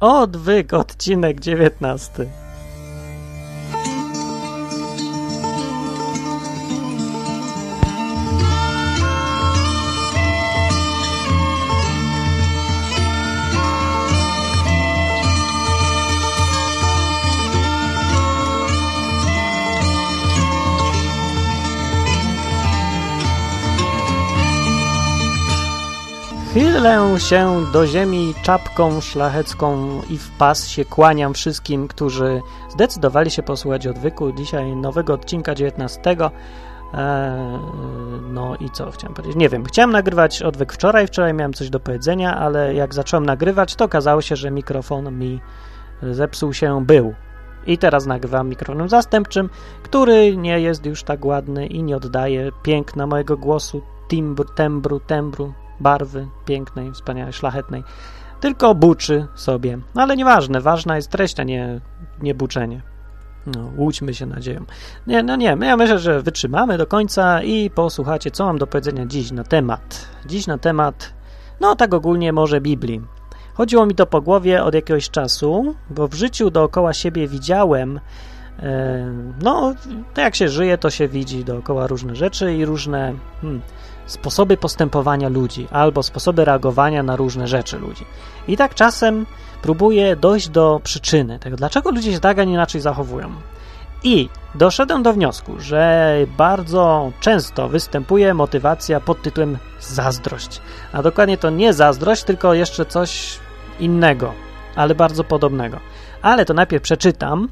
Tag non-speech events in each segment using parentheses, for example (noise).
Odwyk, odcinek 19. Chylę się do ziemi czapką szlachecką i w pas się kłaniam wszystkim, którzy zdecydowali się posłuchać odwyku. Dzisiaj nowego odcinka 19. Eee, no i co chciałem powiedzieć? Nie wiem, chciałem nagrywać odwyk wczoraj, wczoraj miałem coś do powiedzenia, ale jak zacząłem nagrywać, to okazało się, że mikrofon mi zepsuł się był. I teraz nagrywam mikrofonem zastępczym, który nie jest już tak ładny i nie oddaje piękna mojego głosu, timbru, tembru, tembru, barwy pięknej, wspaniałej, szlachetnej, tylko buczy sobie. No ale nieważne, ważna jest treść, a nie, nie buczenie. No, łudźmy się nadzieją. Nie, no nie, ja myślę, że wytrzymamy do końca i posłuchacie, co mam do powiedzenia dziś na temat. Dziś na temat, no tak ogólnie może Biblii. Chodziło mi to po głowie od jakiegoś czasu, bo w życiu dookoła siebie widziałem, e, no, jak się żyje, to się widzi dookoła różne rzeczy i różne hmm, sposoby postępowania ludzi albo sposoby reagowania na różne rzeczy ludzi. I tak czasem próbuję dojść do przyczyny tego, dlaczego ludzie się tak, a nie inaczej zachowują. I doszedłem do wniosku, że bardzo często występuje motywacja pod tytułem zazdrość. A dokładnie to nie zazdrość, tylko jeszcze coś innego, ale bardzo podobnego. Ale to najpierw przeczytam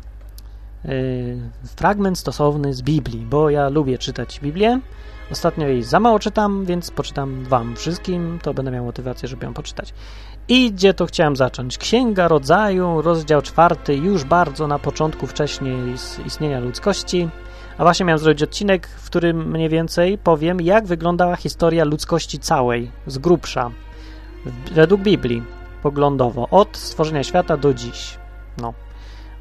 fragment stosowny z Biblii, bo ja lubię czytać Biblię Ostatnio jej za mało czytam, więc poczytam wam wszystkim, to będę miał motywację, żeby ją poczytać. I gdzie to chciałem zacząć? Księga Rodzaju, rozdział czwarty, już bardzo na początku wcześniej istnienia ludzkości. A właśnie miałem zrobić odcinek, w którym mniej więcej powiem, jak wyglądała historia ludzkości całej, z grubsza, według Biblii, poglądowo, od stworzenia świata do dziś. No,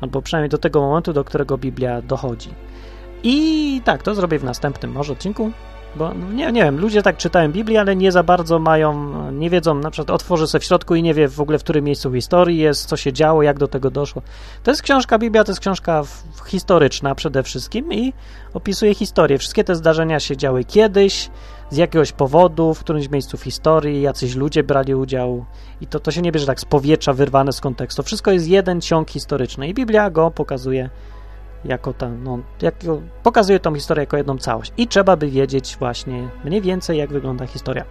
albo przynajmniej do tego momentu, do którego Biblia dochodzi. I tak, to zrobię w następnym może odcinku. Bo nie, nie wiem, ludzie tak czytają Biblię, ale nie za bardzo mają, nie wiedzą, na przykład otworzy sobie w środku i nie wie w ogóle, w którym miejscu historii jest, co się działo, jak do tego doszło. To jest książka, Biblia to jest książka historyczna przede wszystkim i opisuje historię. Wszystkie te zdarzenia się działy kiedyś, z jakiegoś powodu, w którymś miejscu w historii, jacyś ludzie brali udział i to, to się nie bierze tak z powietrza wyrwane z kontekstu. Wszystko jest jeden ciąg historyczny i Biblia go pokazuje jako ta, no, pokazuje tą historię jako jedną całość. I trzeba by wiedzieć właśnie mniej więcej, jak wygląda historia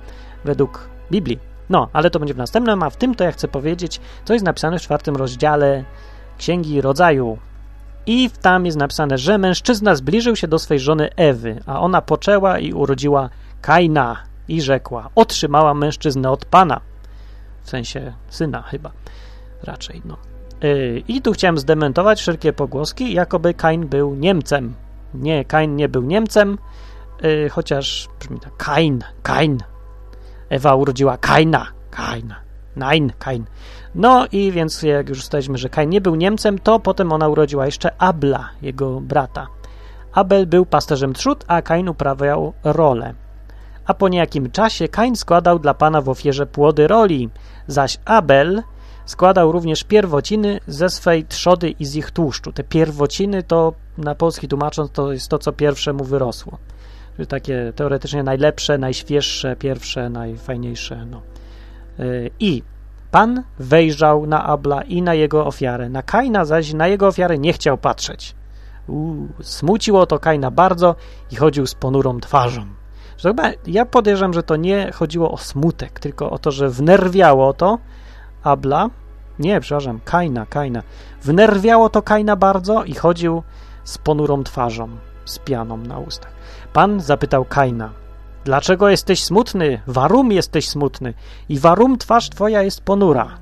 według Biblii. No, ale to będzie w następnym, a w tym to ja chcę powiedzieć, co jest napisane w czwartym rozdziale Księgi Rodzaju. I tam jest napisane, że mężczyzna zbliżył się do swej żony Ewy, a ona poczęła i urodziła Kaina i rzekła, otrzymała mężczyznę od Pana. W sensie syna chyba, raczej, no. Yy, I tu chciałem zdementować wszelkie pogłoski, jakoby Kain był Niemcem. Nie, Kain nie był Niemcem, yy, chociaż brzmi tak Kain, Kain. Ewa urodziła Kaina, Kaina, Nein, Kain. No i więc jak już ustaliliśmy, że Kain nie był Niemcem, to potem ona urodziła jeszcze Abla, jego brata. Abel był pasterzem trzód, a Kain uprawiał rolę. A po niejakim czasie Kain składał dla Pana w ofierze płody roli, zaś Abel Składał również pierwociny ze swej trzody i z ich tłuszczu. Te pierwociny to na polski tłumacząc to jest to, co pierwsze mu wyrosło. Czyli takie teoretycznie najlepsze, najświeższe, pierwsze, najfajniejsze. No. Y, I Pan wejrzał na Abla i na jego ofiarę. Na Kaina zaś na jego ofiarę nie chciał patrzeć. Smuciło to Kaina bardzo i chodził z ponurą twarzą. Ja podejrzewam, że to nie chodziło o smutek, tylko o to, że wnerwiało to, Abla, nie, przepraszam, Kaina, Kaina. Wnerwiało to Kaina bardzo i chodził z ponurą twarzą, z pianą na ustach. Pan zapytał Kaina, dlaczego jesteś smutny? Warum jesteś smutny? I warum twarz twoja jest ponura?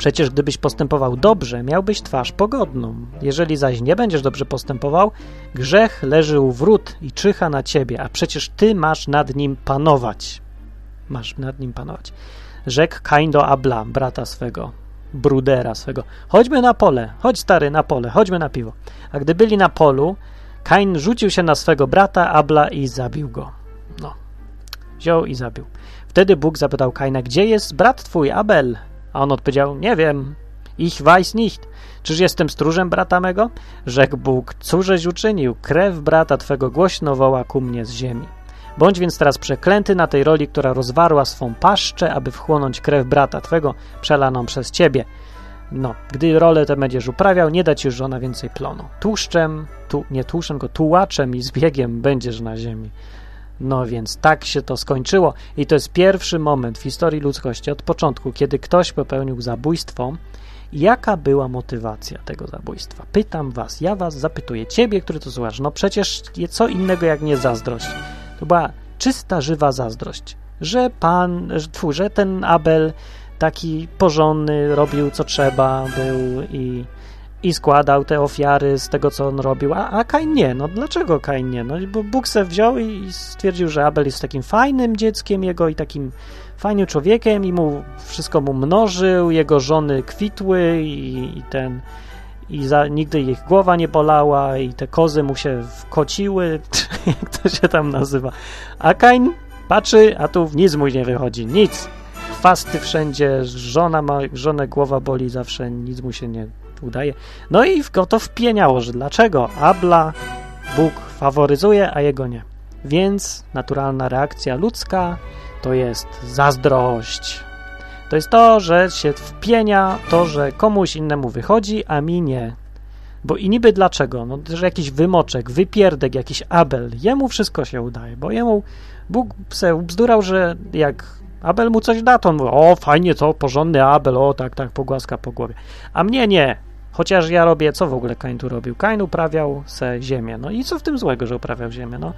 Przecież gdybyś postępował dobrze, miałbyś twarz pogodną. Jeżeli zaś nie będziesz dobrze postępował, grzech leży u wrót i czyha na ciebie, a przecież ty masz nad nim panować. Masz nad nim panować rzekł Kain do Abla, brata swego, brudera swego, chodźmy na pole, chodź stary, na pole, chodźmy na piwo. A gdy byli na polu, Kain rzucił się na swego brata Abla i zabił go. No, wziął i zabił. Wtedy Bóg zapytał Kaina, gdzie jest brat twój, Abel? A on odpowiedział, nie wiem, ich weiß nicht. Czyż jestem stróżem brata mego? Rzekł Bóg, cóżeś uczynił? Krew brata twego głośno woła ku mnie z ziemi. Bądź więc teraz przeklęty na tej roli, która rozwarła swą paszczę, aby wchłonąć krew brata twego, przelaną przez ciebie. No, gdy rolę tę będziesz uprawiał, nie da ci już żona więcej plonu. Tłuszczem, tu, nie tłuszczem, tylko tułaczem i zbiegiem będziesz na ziemi. No więc tak się to skończyło i to jest pierwszy moment w historii ludzkości od początku, kiedy ktoś popełnił zabójstwo. Jaka była motywacja tego zabójstwa? Pytam was, ja was zapytuję, ciebie, który to słuchasz, no przecież co innego jak nie zazdrość. To była czysta, żywa zazdrość, że pan, że, ten Abel taki porządny, robił co trzeba, był i, i składał te ofiary z tego, co on robił, a, a Kain nie. No dlaczego Kain nie? No bo Bóg se wziął i stwierdził, że Abel jest takim fajnym dzieckiem jego i takim fajnym człowiekiem i mu wszystko mu mnożył, jego żony kwitły i, i ten i za, nigdy ich głowa nie bolała i te kozy mu się wkociły, (laughs) jak to się tam nazywa. A Kain patrzy, a tu nic mu nie wychodzi, nic chwasty wszędzie, żona ma, żonę głowa boli zawsze, nic mu się nie udaje. No i go to wpieniało, że dlaczego Abla Bóg faworyzuje, a jego nie. Więc naturalna reakcja ludzka to jest zazdrość. To jest to, że się wpienia to, że komuś innemu wychodzi, a mi nie. Bo i niby dlaczego? No, że jakiś wymoczek, wypierdek, jakiś Abel, jemu wszystko się udaje, bo jemu Bóg se bzdurał, że jak Abel mu coś da, to on mówi, o fajnie to, porządny Abel, o tak, tak, pogłaska po głowie. A mnie nie, chociaż ja robię, co w ogóle Kain tu robił? Kain uprawiał se ziemię, no i co w tym złego, że uprawiał ziemię, no?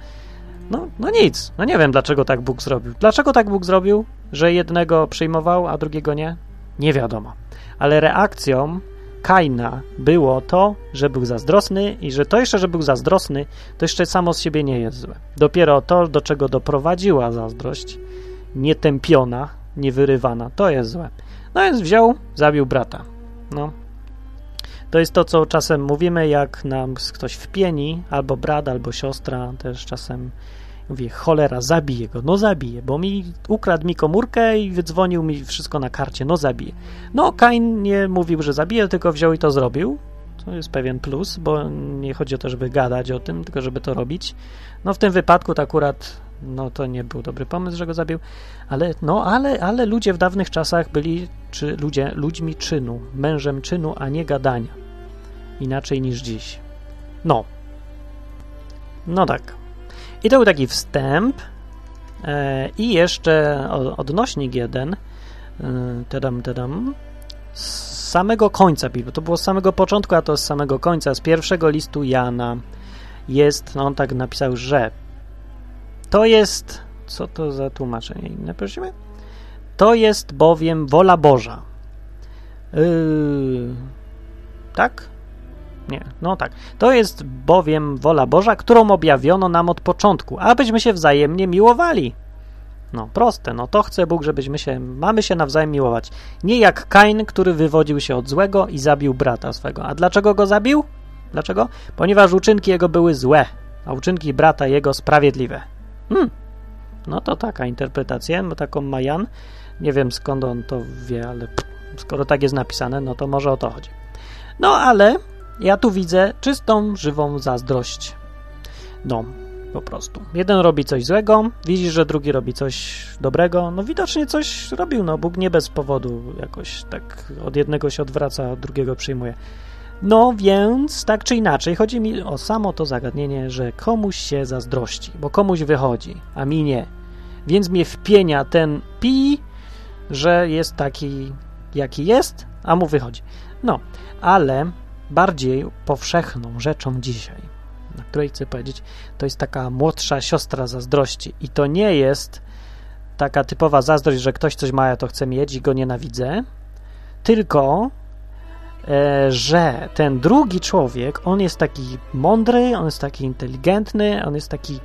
No, no nic, no nie wiem, dlaczego tak Bóg zrobił. Dlaczego tak Bóg zrobił, że jednego przyjmował, a drugiego nie? Nie wiadomo. Ale reakcją Kaina było to, że był zazdrosny i że to jeszcze, że był zazdrosny, to jeszcze samo z siebie nie jest złe. Dopiero to, do czego doprowadziła zazdrość, nietępiona, niewyrywana. To jest złe. No więc wziął, zabił brata. No. To jest to, co czasem mówimy, jak nam ktoś wpieni, albo brat, albo siostra, też czasem mówi, cholera, zabiję go, no zabiję, bo mi ukradł mi komórkę i wydzwonił mi wszystko na karcie, no zabiję. No, Kain nie mówił, że zabije, tylko wziął i to zrobił. To jest pewien plus, bo nie chodzi o to, żeby gadać o tym, tylko żeby to robić. No w tym wypadku to akurat no to nie był dobry pomysł, że go zabił, ale no, ale, ale ludzie w dawnych czasach byli czy ludzie, ludźmi czynu, mężem czynu, a nie gadania. Inaczej niż dziś. No. No tak. I to był taki wstęp e, i jeszcze odnośnik jeden e, tadam, tadam, z samego końca Biblii, to było z samego początku, a to z samego końca, z pierwszego listu Jana jest, no on tak napisał, że to jest, co to za tłumaczenie inne, prosimy? To jest bowiem wola Boża. Yy, tak? Nie, no tak. To jest bowiem wola Boża, którą objawiono nam od początku, abyśmy się wzajemnie miłowali. No, proste, no to chce Bóg, żebyśmy się, mamy się nawzajem miłować. Nie jak Kain, który wywodził się od złego i zabił brata swego. A dlaczego go zabił? Dlaczego? Ponieważ uczynki jego były złe, a uczynki brata jego sprawiedliwe. Hmm, no to taka interpretacja, taką ma Jan. Nie wiem skąd on to wie, ale skoro tak jest napisane, no to może o to chodzi. No ale ja tu widzę czystą, żywą zazdrość. No, po prostu. Jeden robi coś złego, widzi, że drugi robi coś dobrego. No widocznie coś robił, no Bóg nie bez powodu jakoś tak od jednego się odwraca, od drugiego przyjmuje. No więc, tak czy inaczej, chodzi mi o samo to zagadnienie, że komuś się zazdrości, bo komuś wychodzi, a mi nie. Więc mnie wpienia ten pi, że jest taki, jaki jest, a mu wychodzi. No, ale bardziej powszechną rzeczą dzisiaj, na której chcę powiedzieć, to jest taka młodsza siostra zazdrości. I to nie jest taka typowa zazdrość, że ktoś coś ma, ja to chcę mieć i go nienawidzę, tylko E, że ten drugi człowiek, on jest taki mądry, on jest taki inteligentny, on jest taki,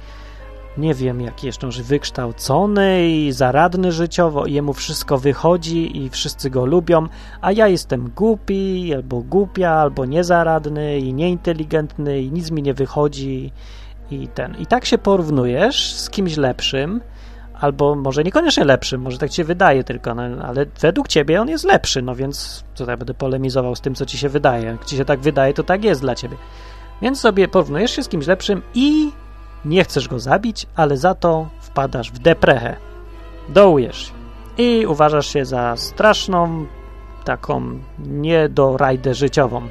nie wiem, jak jeszcze wykształcony i zaradny życiowo, i jemu wszystko wychodzi i wszyscy go lubią, a ja jestem głupi, albo głupia, albo niezaradny i nieinteligentny i nic mi nie wychodzi i ten. I tak się porównujesz z kimś lepszym, albo może niekoniecznie lepszy, może tak ci się wydaje tylko, no, ale według ciebie on jest lepszy, no więc tutaj będę polemizował z tym, co ci się wydaje. Jak ci się tak wydaje, to tak jest dla ciebie. Więc sobie porównujesz się z kimś lepszym i nie chcesz go zabić, ale za to wpadasz w deprechę. Dołujesz się i uważasz się za straszną, taką niedorajdę życiową.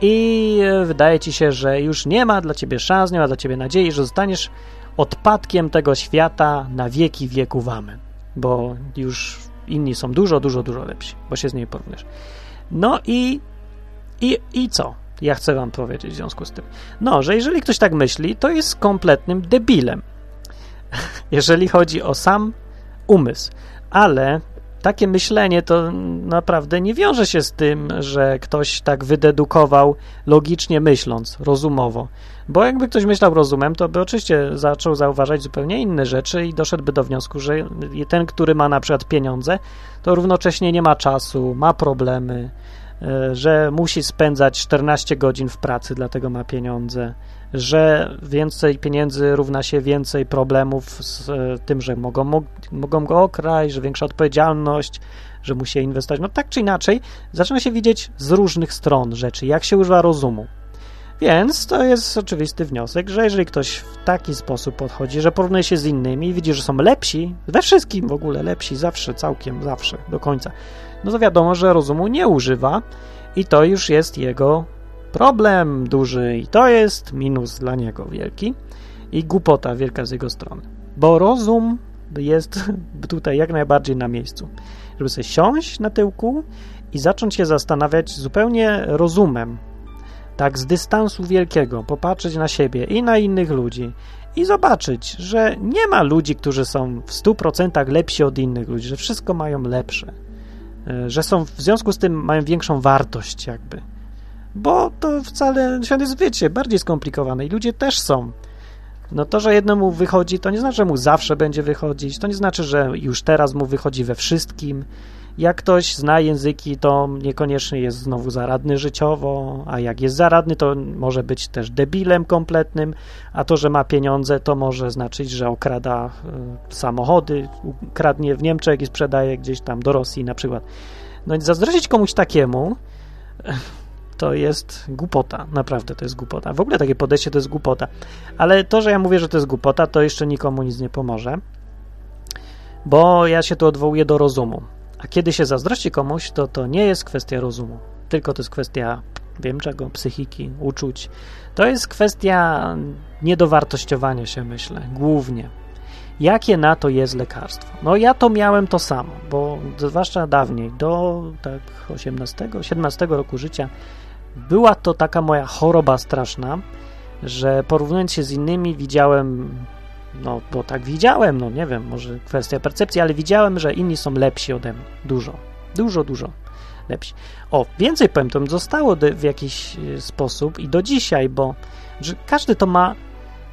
I wydaje ci się, że już nie ma dla ciebie szans, nie ma dla ciebie nadziei, że zostaniesz odpadkiem tego świata na wieki wieków amen. Bo już inni są dużo, dużo, dużo lepsi, bo się z niej porównujesz. No i, i, i co? Ja chcę wam powiedzieć w związku z tym. No, że jeżeli ktoś tak myśli, to jest kompletnym debilem. (laughs) jeżeli chodzi o sam umysł. Ale takie myślenie to naprawdę nie wiąże się z tym, że ktoś tak wydedukował logicznie myśląc, rozumowo. Bo jakby ktoś myślał rozumem, to by oczywiście zaczął zauważać zupełnie inne rzeczy i doszedłby do wniosku, że ten, który ma na przykład pieniądze, to równocześnie nie ma czasu, ma problemy, że musi spędzać 14 godzin w pracy, dlatego ma pieniądze, że więcej pieniędzy równa się więcej problemów z e, tym, że mogą, mogą go okraść, że większa odpowiedzialność, że musi inwestować. No tak czy inaczej, zaczyna się widzieć z różnych stron rzeczy, jak się używa rozumu. Więc to jest oczywisty wniosek, że jeżeli ktoś w taki sposób podchodzi, że porównuje się z innymi i widzi, że są lepsi, we wszystkim w ogóle lepsi, zawsze, całkiem, zawsze, do końca, no to wiadomo, że rozumu nie używa i to już jest jego problem duży i to jest minus dla niego wielki i głupota wielka z jego strony. Bo rozum jest (laughs) tutaj jak najbardziej na miejscu. Żeby sobie siąść na tyłku i zacząć się zastanawiać zupełnie rozumem, tak z dystansu wielkiego, popatrzeć na siebie i na innych ludzi i zobaczyć, że nie ma ludzi, którzy są w 100% lepsi od innych ludzi, że wszystko mają lepsze, że są w związku z tym mają większą wartość jakby. Bo to wcale świat jest, wiecie, bardziej skomplikowany i ludzie też są. No to, że jednemu wychodzi, to nie znaczy, że mu zawsze będzie wychodzić, to nie znaczy, że już teraz mu wychodzi we wszystkim. Jak ktoś zna języki, to niekoniecznie jest znowu zaradny życiowo, a jak jest zaradny, to może być też debilem kompletnym, a to, że ma pieniądze, to może znaczyć, że okrada y, samochody, kradnie w Niemczech i sprzedaje gdzieś tam do Rosji na przykład. No i zazdrościć komuś takiemu to jest głupota, naprawdę to jest głupota. W ogóle takie podejście to jest głupota. Ale to, że ja mówię, że to jest głupota, to jeszcze nikomu nic nie pomoże, bo ja się tu odwołuję do rozumu. A kiedy się zazdrości komuś, to to nie jest kwestia rozumu, tylko to jest kwestia, wiem czego, psychiki, uczuć. To jest kwestia niedowartościowania się, myślę, głównie. Jakie na to jest lekarstwo? No ja to miałem to samo, bo zwłaszcza dawniej, do tak 18, 17 roku życia, była to taka moja choroba straszna, że porównując się z innymi widziałem no bo tak widziałem, no nie wiem, może kwestia percepcji, ale widziałem, że inni są lepsi ode mnie. Dużo, dużo, dużo lepsi. O, więcej powiem, to zostało w jakiś e, sposób i do dzisiaj, bo każdy to ma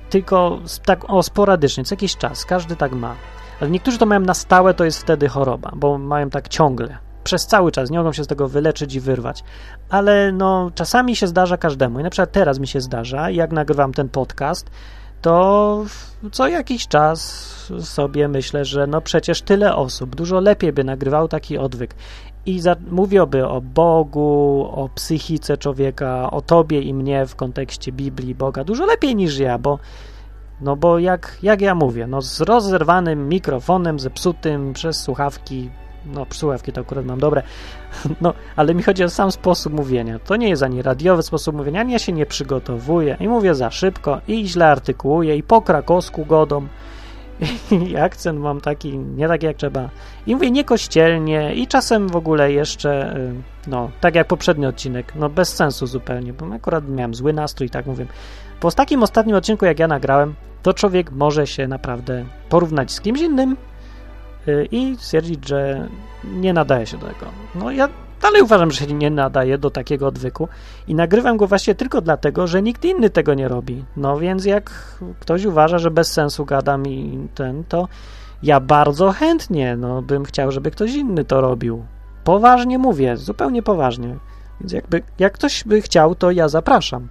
tylko tak o sporadycznie, co jakiś czas, każdy tak ma. Ale niektórzy to mają na stałe, to jest wtedy choroba, bo mają tak ciągle, przez cały czas, nie mogą się z tego wyleczyć i wyrwać. Ale no, czasami się zdarza każdemu. I na przykład teraz mi się zdarza, jak nagrywam ten podcast, to co jakiś czas sobie myślę, że no przecież tyle osób, dużo lepiej by nagrywał taki odwyk. I za, mówiłby o Bogu, o psychice człowieka, o tobie i mnie w kontekście Biblii, Boga, dużo lepiej niż ja, bo no bo jak, jak ja mówię, no z rozerwanym mikrofonem, zepsutym przez słuchawki, no słuchawki to akurat mam dobre, (laughs) no ale mi chodzi o sam sposób mówienia. To nie jest ani radiowy sposób mówienia, ani ja się nie przygotowuję i mówię za szybko i źle artykułuję i po krakowsku godą (laughs) i akcent mam taki, nie taki jak trzeba. I mówię niekościelnie i czasem w ogóle jeszcze, y, no, tak jak poprzedni odcinek, no bez sensu zupełnie, bo akurat miałem zły nastrój, tak mówię. Po takim ostatnim odcinku, jak ja nagrałem, to człowiek może się naprawdę porównać z kimś innym, i stwierdzić, że nie nadaje się do tego. No ja dalej uważam, że się nie nadaje do takiego odwyku i nagrywam go właśnie tylko dlatego, że nikt inny tego nie robi. No więc jak ktoś uważa, że bez sensu gadam i ten, to ja bardzo chętnie, no bym chciał, żeby ktoś inny to robił. Poważnie mówię, zupełnie poważnie. Więc jakby, jak ktoś by chciał, to ja zapraszam.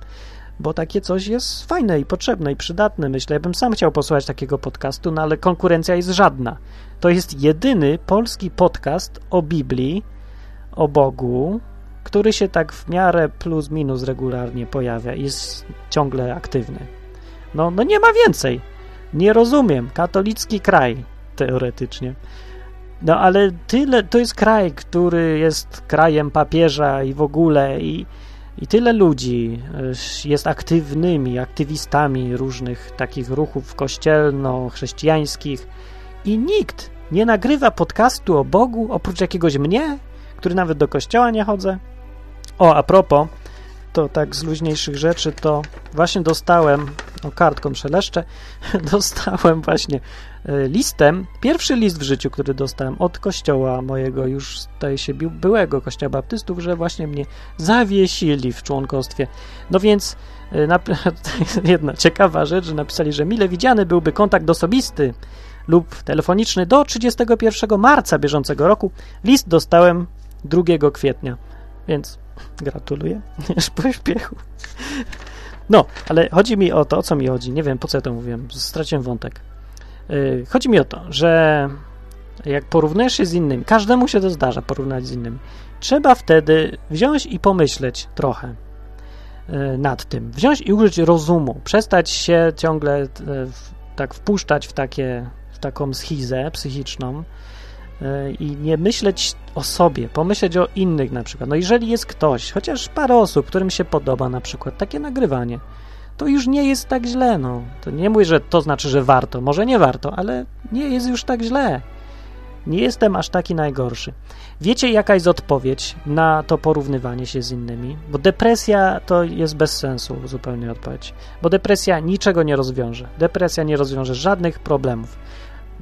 Bo takie coś jest fajne i potrzebne i przydatne. Myślę, ja bym sam chciał posłuchać takiego podcastu, no ale konkurencja jest żadna. To jest jedyny polski podcast o Biblii, o Bogu, który się tak w miarę plus minus regularnie pojawia i jest ciągle aktywny. No, no nie ma więcej. Nie rozumiem. Katolicki kraj, teoretycznie. No ale tyle, to jest kraj, który jest krajem papieża i w ogóle i, i tyle ludzi y, jest aktywnymi, aktywistami różnych takich ruchów kościelno-chrześcijańskich i nikt nie nagrywa podcastu o Bogu oprócz jakiegoś mnie, który nawet do kościoła nie chodzę. O, a propos, to tak z luźniejszych rzeczy, to właśnie dostałem, o kartką szeleszczę, (laughs) dostałem właśnie e, listem, pierwszy list w życiu, który dostałem od kościoła mojego, już staje się byłego kościoła baptystów, że właśnie mnie zawiesili w członkostwie. No więc e, (laughs) jedna ciekawa rzecz, że napisali, że mile widziany byłby kontakt osobisty lub telefoniczny do 31 marca bieżącego roku. List dostałem 2 kwietnia, więc Gratuluję. (laughs) Pośpiechu. No, ale chodzi mi o to, o co mi chodzi. Nie wiem, po co ja to mówiłem. Straciłem wątek. Yy, chodzi mi o to, że jak porównujesz się z innymi, każdemu się to zdarza porównać z innymi, trzeba wtedy wziąć i pomyśleć trochę yy, nad tym. Wziąć i użyć rozumu. Przestać się ciągle yy, tak wpuszczać w, takie, w taką schizę psychiczną, i nie myśleć o sobie, pomyśleć o innych na przykład. No jeżeli jest ktoś, chociaż parę osób, którym się podoba na przykład takie nagrywanie, to już nie jest tak źle, no. To nie mówię, że to znaczy, że warto. Może nie warto, ale nie jest już tak źle. Nie jestem aż taki najgorszy. Wiecie, jaka jest odpowiedź na to porównywanie się z innymi? Bo depresja to jest bez sensu zupełnie odpowiedź. Bo depresja niczego nie rozwiąże. Depresja nie rozwiąże żadnych problemów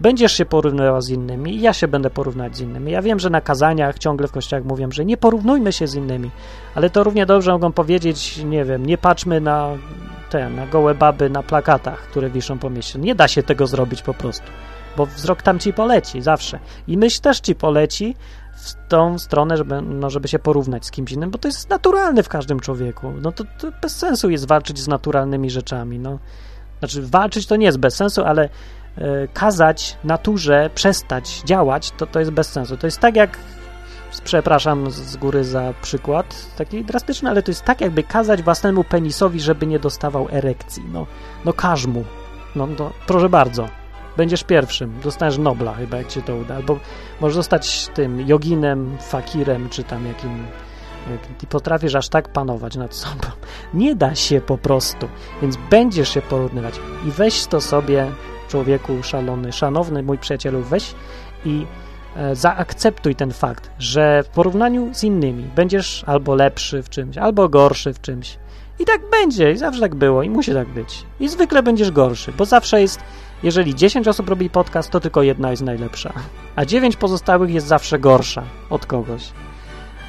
będziesz się porównywał z innymi ja się będę porównać z innymi. Ja wiem, że na kazaniach ciągle w kościołach mówią, że nie porównujmy się z innymi, ale to równie dobrze mogą powiedzieć, nie wiem, nie patrzmy na te, na gołe baby na plakatach, które wiszą po mieście. Nie da się tego zrobić po prostu, bo wzrok tam ci poleci zawsze. I myśl też ci poleci w tą stronę, żeby, no, żeby się porównać z kimś innym, bo to jest naturalne w każdym człowieku. No to, to bez sensu jest walczyć z naturalnymi rzeczami. No. Znaczy, walczyć to nie jest bez sensu, ale kazać naturze przestać działać, to to jest bez sensu. To jest tak jak, przepraszam z góry za przykład taki drastyczny, ale to jest tak jakby kazać własnemu penisowi, żeby nie dostawał erekcji. No, no każ mu. No, no proszę bardzo. Będziesz pierwszym. Dostaniesz Nobla chyba, jak ci to uda. Albo możesz zostać tym joginem, fakirem, czy tam jakim ty potrafisz aż tak panować nad sobą. Nie da się po prostu, więc będziesz się porównywać i weź to sobie człowieku szalony, szanowny mój przyjacielu, weź i e, zaakceptuj ten fakt, że w porównaniu z innymi będziesz albo lepszy w czymś, albo gorszy w czymś. I tak będzie, i zawsze tak było, i musi tak być. I zwykle będziesz gorszy, bo zawsze jest, jeżeli 10 osób robi podcast, to tylko jedna jest najlepsza, a 9 pozostałych jest zawsze gorsza od kogoś.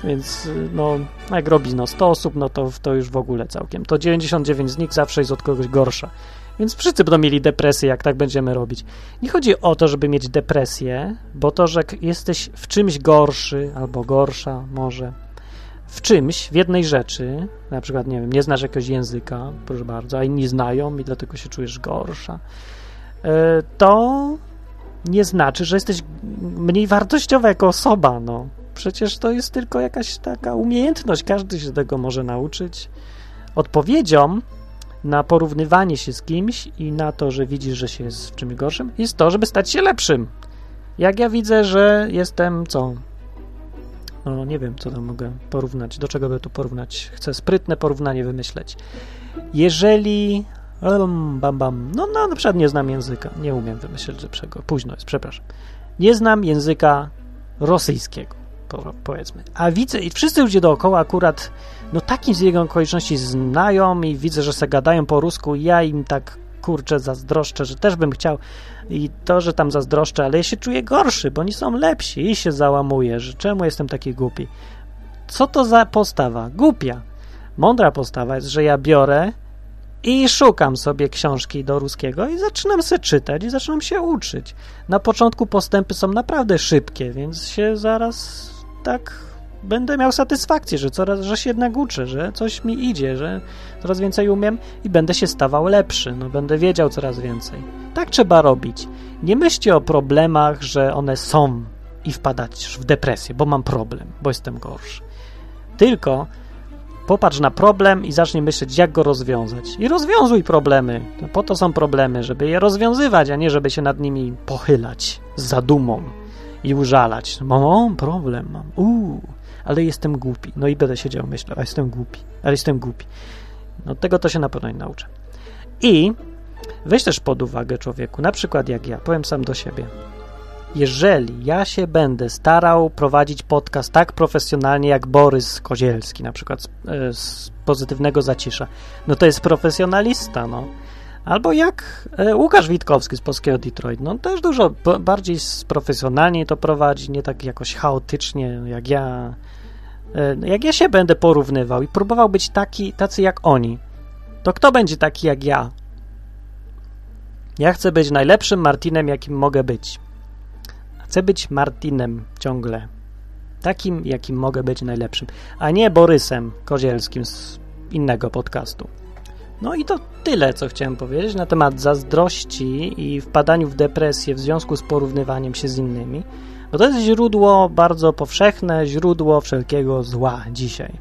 Więc, no, jak robi no 100 osób, no to, to już w ogóle całkiem. To 99 z nich zawsze jest od kogoś gorsza. Więc wszyscy będą mieli depresję, jak tak będziemy robić. Nie chodzi o to, żeby mieć depresję, bo to, że jesteś w czymś gorszy albo gorsza może, w czymś, w jednej rzeczy, na przykład, nie wiem, nie znasz jakiegoś języka, proszę bardzo, a inni znają i dlatego się czujesz gorsza, e, to nie znaczy, że jesteś mniej wartościowa jako osoba, no. Przecież to jest tylko jakaś taka umiejętność, każdy się tego może nauczyć. Odpowiedzią na porównywanie się z kimś i na to, że widzisz, że się jest w czymś gorszym, jest to, żeby stać się lepszym. Jak ja widzę, że jestem co? No nie wiem, co tam mogę porównać, do czego by tu porównać. Chcę sprytne porównanie wymyśleć. Jeżeli bam, bam, no, no na przykład nie znam języka, nie umiem wymyśleć lepszego, późno jest, przepraszam. Nie znam języka rosyjskiego, powiedzmy. A widzę, i wszyscy ludzie dookoła akurat no takim z jego okoliczności znają i widzę, że se gadają po rusku ja im tak kurczę zazdroszczę, że też bym chciał i to, że tam zazdroszczę, ale ja się czuję gorszy, bo oni są lepsi i się załamuję, że czemu jestem taki głupi. Co to za postawa? Głupia. Mądra postawa jest, że ja biorę i szukam sobie książki do ruskiego i zaczynam się czytać i zaczynam się uczyć. Na początku postępy są naprawdę szybkie, więc się zaraz tak będę miał satysfakcję, że coraz, że się jednak uczę, że coś mi idzie, że coraz więcej umiem i będę się stawał lepszy, no będę wiedział coraz więcej. Tak trzeba robić. Nie myślcie o problemach, że one są i wpadać w depresję, bo mam problem, bo jestem gorszy. Tylko popatrz na problem i zacznij myśleć, jak go rozwiązać. I rozwiązuj problemy. No po to są problemy, żeby je rozwiązywać, a nie żeby się nad nimi pochylać z zadumą i użalać. Mam problem, mam. Uuu, ale jestem głupi. No i będę siedział myślał, a jestem głupi, ale jestem głupi. No tego to się na pewno nie nauczę. I weź też pod uwagę człowieku, na przykład jak ja, powiem sam do siebie. Jeżeli ja się będę starał prowadzić podcast tak profesjonalnie jak Borys Kozielski, na przykład z, e, z pozytywnego zacisza, no to jest profesjonalista, no. Albo jak e, Łukasz Witkowski z polskiego Detroit, no też dużo bardziej profesjonalnie to prowadzi, nie tak jakoś chaotycznie jak ja. E, jak ja się będę porównywał i próbował być taki, tacy jak oni, to kto będzie taki jak ja? Ja chcę być najlepszym Martinem, jakim mogę być. Chcę być Martinem ciągle. Takim, jakim mogę być najlepszym. A nie Borysem Kozielskim z innego podcastu. No i to tyle, co chciałem powiedzieć na temat zazdrości i wpadaniu w depresję w związku z porównywaniem się z innymi, bo to jest źródło bardzo powszechne, źródło wszelkiego zła dzisiaj.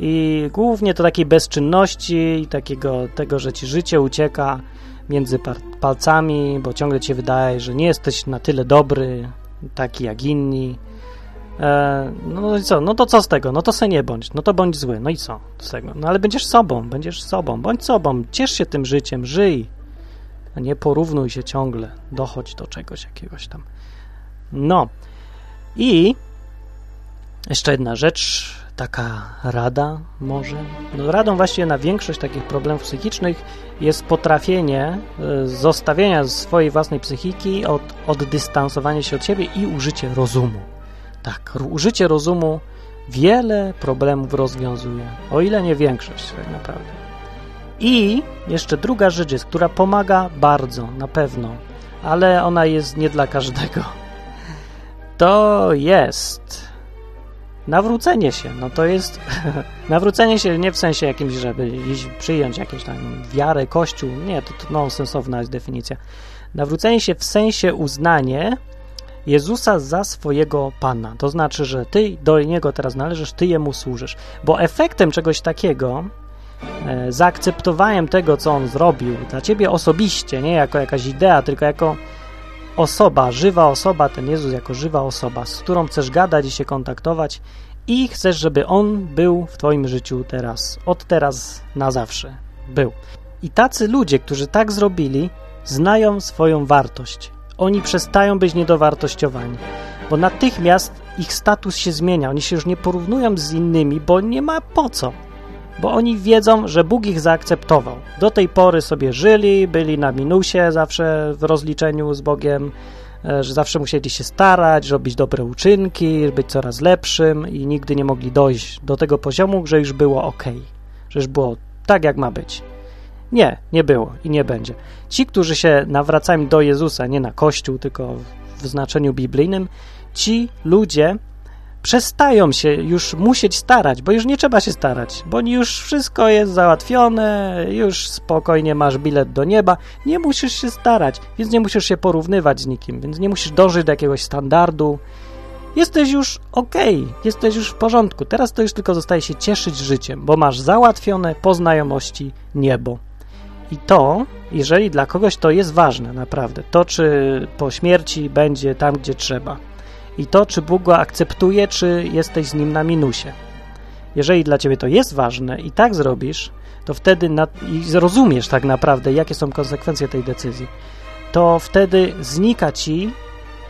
I głównie to takiej bezczynności i takiego tego, że ci życie ucieka między palcami, bo ciągle ci się wydaje, że nie jesteś na tyle dobry, taki jak inni. E, no i co? No to co z tego? No to se nie bądź. No to bądź zły. No i co z tego? No ale będziesz sobą, będziesz sobą. Bądź sobą. Ciesz się tym życiem, żyj. A nie porównuj się ciągle. Dochodź do czegoś jakiegoś tam. No. I jeszcze jedna rzecz, taka rada może. No, radą właśnie na większość takich problemów psychicznych jest potrafienie y, zostawienia swojej własnej psychiki od oddystansowania się od siebie i użycie rozumu. Tak, użycie rozumu wiele problemów rozwiązuje, o ile nie większość tak naprawdę. I jeszcze druga rzecz jest, która pomaga bardzo, na pewno, ale ona jest nie dla każdego. (laughs) To jest nawrócenie się. No to jest (laughs) nawrócenie się nie w sensie jakimś, żeby przyjąć jakąś tam wiarę, kościół. Nie, to, to nonsensowna jest definicja. Nawrócenie się w sensie uznanie Jezusa za swojego Pana. To znaczy, że ty do Niego teraz należysz, ty Jemu służysz. Bo efektem czegoś takiego, e, zaakceptowaniem tego, co On zrobił dla ciebie osobiście, nie jako jakaś idea, tylko jako osoba, żywa osoba, ten Jezus jako żywa osoba, z którą chcesz gadać i się kontaktować i chcesz, żeby On był w twoim życiu teraz, od teraz na zawsze. Był. I tacy ludzie, którzy tak zrobili, znają swoją wartość oni przestają być niedowartościowani, bo natychmiast ich status się zmienia. Oni się już nie porównują z innymi, bo nie ma po co. Bo oni wiedzą, że Bóg ich zaakceptował. Do tej pory sobie żyli, byli na minusie zawsze w rozliczeniu z Bogiem, e, że zawsze musieli się starać, robić dobre uczynki, być coraz lepszym i nigdy nie mogli dojść do tego poziomu, że już było ok, że już było tak, jak ma być. Nie, nie było i nie będzie. Ci, którzy się nawracają do Jezusa, nie na Kościół, tylko w znaczeniu biblijnym, ci ludzie przestają się już musieć starać, bo już nie trzeba się starać, bo już wszystko jest załatwione, już spokojnie masz bilet do nieba, nie musisz się starać, więc nie musisz się porównywać z nikim, więc nie musisz dążyć do jakiegoś standardu. Jesteś już ok, jesteś już w porządku. Teraz to już tylko zostaje się cieszyć życiem, bo masz załatwione po znajomości niebo. I to, jeżeli dla kogoś to jest ważne, naprawdę, to czy po śmierci będzie tam, gdzie trzeba, i to, czy Bóg go akceptuje, czy jesteś z nim na minusie. Jeżeli dla ciebie to jest ważne i tak zrobisz, to wtedy na, i zrozumiesz tak naprawdę, jakie są konsekwencje tej decyzji, to wtedy znika ci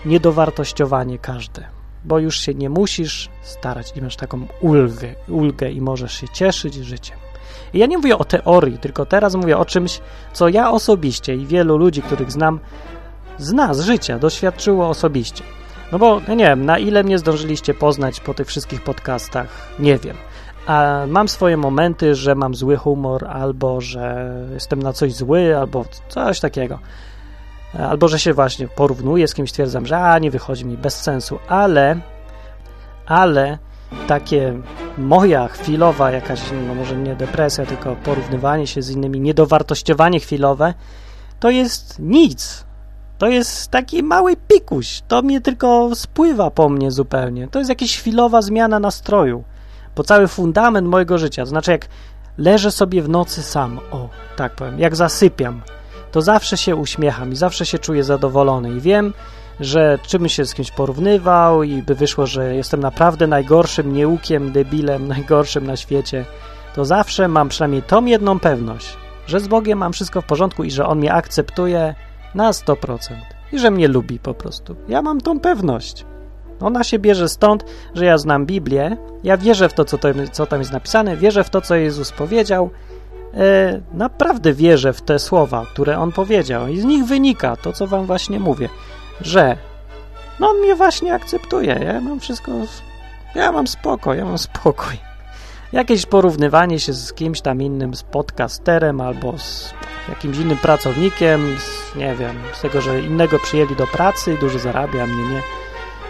niedowartościowanie każde, bo już się nie musisz starać i masz taką ulgę, ulgę i możesz się cieszyć życiem. Ja nie mówię o teorii, tylko teraz mówię o czymś, co ja osobiście i wielu ludzi, których znam, zna z życia, doświadczyło osobiście. No bo nie wiem, na ile mnie zdążyliście poznać po tych wszystkich podcastach, nie wiem. A mam swoje momenty, że mam zły humor, albo że jestem na coś zły, albo coś takiego. Albo że się właśnie porównuję z kimś, stwierdzam, że a nie wychodzi mi bez sensu, ale, ale takie moja chwilowa jakaś, no może nie depresja, tylko porównywanie się z innymi, niedowartościowanie chwilowe, to jest nic. To jest taki mały pikuś. To mnie tylko spływa po mnie zupełnie. To jest jakaś chwilowa zmiana nastroju. Bo cały fundament mojego życia, to znaczy jak leżę sobie w nocy sam, o, tak powiem, jak zasypiam, to zawsze się uśmiecham i zawsze się czuję zadowolony i wiem, że czym się z kimś porównywał i by wyszło, że jestem naprawdę najgorszym nieukiem, debilem, (laughs) najgorszym na świecie, to zawsze mam przynajmniej tą jedną pewność, że z Bogiem mam wszystko w porządku i że On mnie akceptuje na 100% i że mnie lubi po prostu. Ja mam tą pewność. Ona się bierze stąd, że ja znam Biblię, ja wierzę w to, co, to, co tam jest napisane, wierzę w to, co Jezus powiedział, naprawdę wierzę w te słowa, które On powiedział i z nich wynika to, co wam właśnie mówię, że no on mnie właśnie akceptuje, ja mam wszystko, ja mam spokój, ja mam spokój. Jakieś porównywanie się z kimś tam innym, z podcasterem albo z jakimś innym pracownikiem, z, nie wiem, z tego, że innego przyjęli do pracy i dużo zarabia, mnie nie.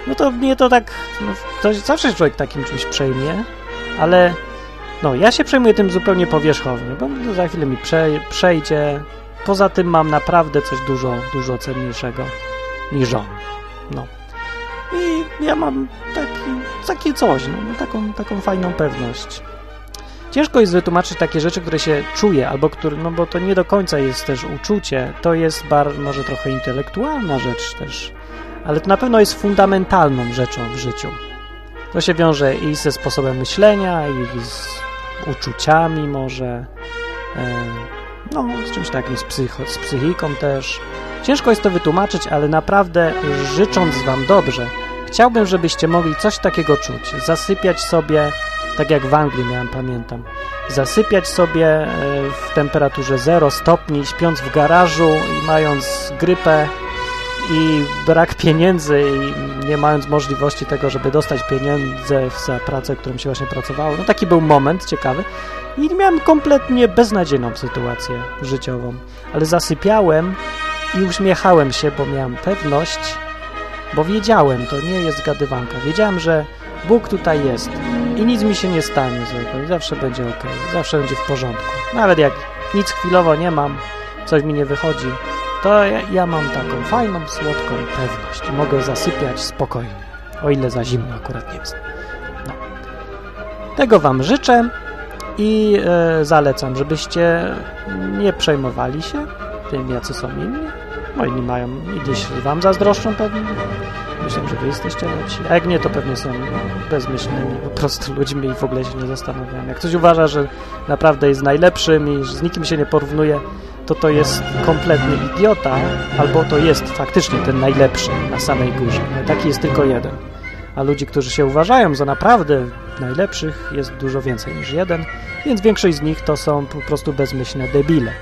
No to mnie to tak, no, to zawsze człowiek takim czymś przejmie, ale no, ja się przejmuję tym zupełnie powierzchownie, bo za chwilę mi prze, przejdzie. Poza tym mam naprawdę coś dużo, dużo cenniejszego niż on. No. I ja mam taki, takie coś, no, taką, taką fajną pewność. Ciężko jest wytłumaczyć takie rzeczy, które się czuje, albo które, no bo to nie do końca jest też uczucie, to jest bar, może trochę intelektualna rzecz też, ale to na pewno jest fundamentalną rzeczą w życiu. To się wiąże i ze sposobem myślenia, i z uczuciami może, e, no z czymś takim, z, psycho, z psychiką też. Ciężko jest to wytłumaczyć, ale naprawdę życząc Wam dobrze, chciałbym, żebyście mogli coś takiego czuć, zasypiać sobie tak jak w Anglii miałem, pamiętam. Zasypiać sobie e, w temperaturze 0 stopni, śpiąc w garażu i mając grypę i brak pieniędzy i nie mając możliwości tego, żeby dostać pieniądze za pracę, którą się właśnie pracowało. No taki był moment ciekawy. I miałem kompletnie beznadziejną sytuację życiową, ale zasypiałem i uśmiechałem się, bo miałem pewność, bo wiedziałem, to nie jest gadywanka, wiedziałem, że Bóg tutaj jest i nic mi się nie stanie złego. I zawsze będzie ok, zawsze będzie w porządku. Nawet jak nic chwilowo nie mam, coś mi nie wychodzi, to ja, ja mam taką fajną, słodką pewność mogę zasypiać spokojnie, o ile za zimno akurat nie jest. No. Tego Wam życzę i e, zalecam, żebyście nie przejmowali się tym, jacy są inni. No inni mają, gdzieś Wam zazdroszczą pewnie, Myślę, że wy jesteście lepsi. A jak nie, to pewnie są bezmyślnymi po prostu ludźmi i w ogóle się nie zastanawiają. Jak ktoś uważa, że naprawdę jest najlepszym i że z nikim się nie porównuje, to to jest kompletny idiota, albo to jest faktycznie ten najlepszy na samej górze. Taki jest tylko jeden. A ludzi, którzy się uważają za naprawdę najlepszych, jest dużo więcej niż jeden, więc większość z nich to są po prostu bezmyślne debile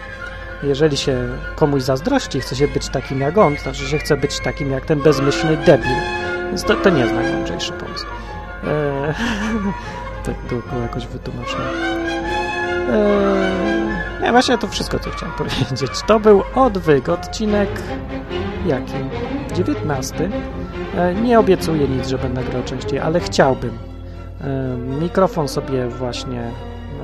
jeżeli się komuś zazdrości, chce się być takim jak on, to znaczy, że chce być takim jak ten bezmyślny debil, więc to, to nie jest najmądrzejszy pomysł. Eee, (laughs) tak było jakoś wytłumaczone. Eee, nie, właśnie to wszystko, co chciałem powiedzieć. To był odwyk, odcinek jaki? 19. Eee, nie obiecuję nic, że będę grał częściej, ale chciałbym. Eee, mikrofon sobie właśnie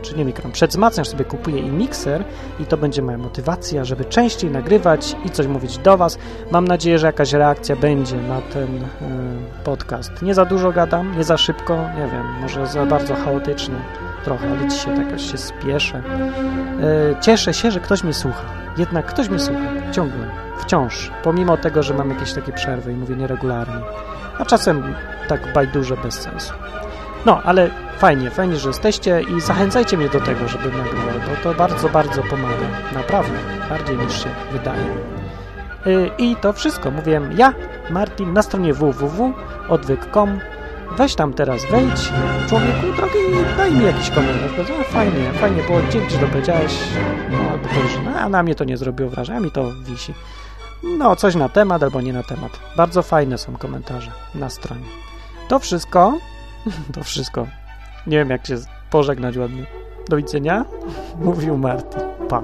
znaczy nie mikron, przedzmacniacz sobie kupuję i mikser i to będzie moja motywacja, żeby częściej nagrywać i coś mówić do Was. Mam nadzieję, że jakaś reakcja będzie na ten y, podcast. Nie za dużo gadam, nie za szybko, nie wiem, może za bardzo chaotycznie trochę, ale dzisiaj tak się spieszę. Y, cieszę się, że ktoś mnie słucha. Jednak ktoś mnie słucha, ciągle, wciąż, pomimo tego, że mam jakieś takie przerwy i mówię nieregularnie. A czasem tak bajdurze bez sensu. No, ale fajnie, fajnie, że jesteście i zachęcajcie mnie do tego, żebym nagrywał, bo to bardzo, bardzo pomaga. Naprawdę, bardziej niż się wydaje. Y, I to wszystko. Mówiłem ja, Martin, na stronie www.odwyk.com Weź tam teraz, wejdź, człowieku drogi daj mi jakiś komentarz. No, fajnie, fajnie było, dzięki, że to powiedziałeś. No, albo to, że no, a na mnie to nie zrobiło wrażenia, mi to wisi. No, coś na temat albo nie na temat. Bardzo fajne są komentarze na stronie. To wszystko. (laughs) To wszystko. Nie wiem, jak się pożegnać ładnie. Do widzenia. (laughs) Mówił Marty. Pa.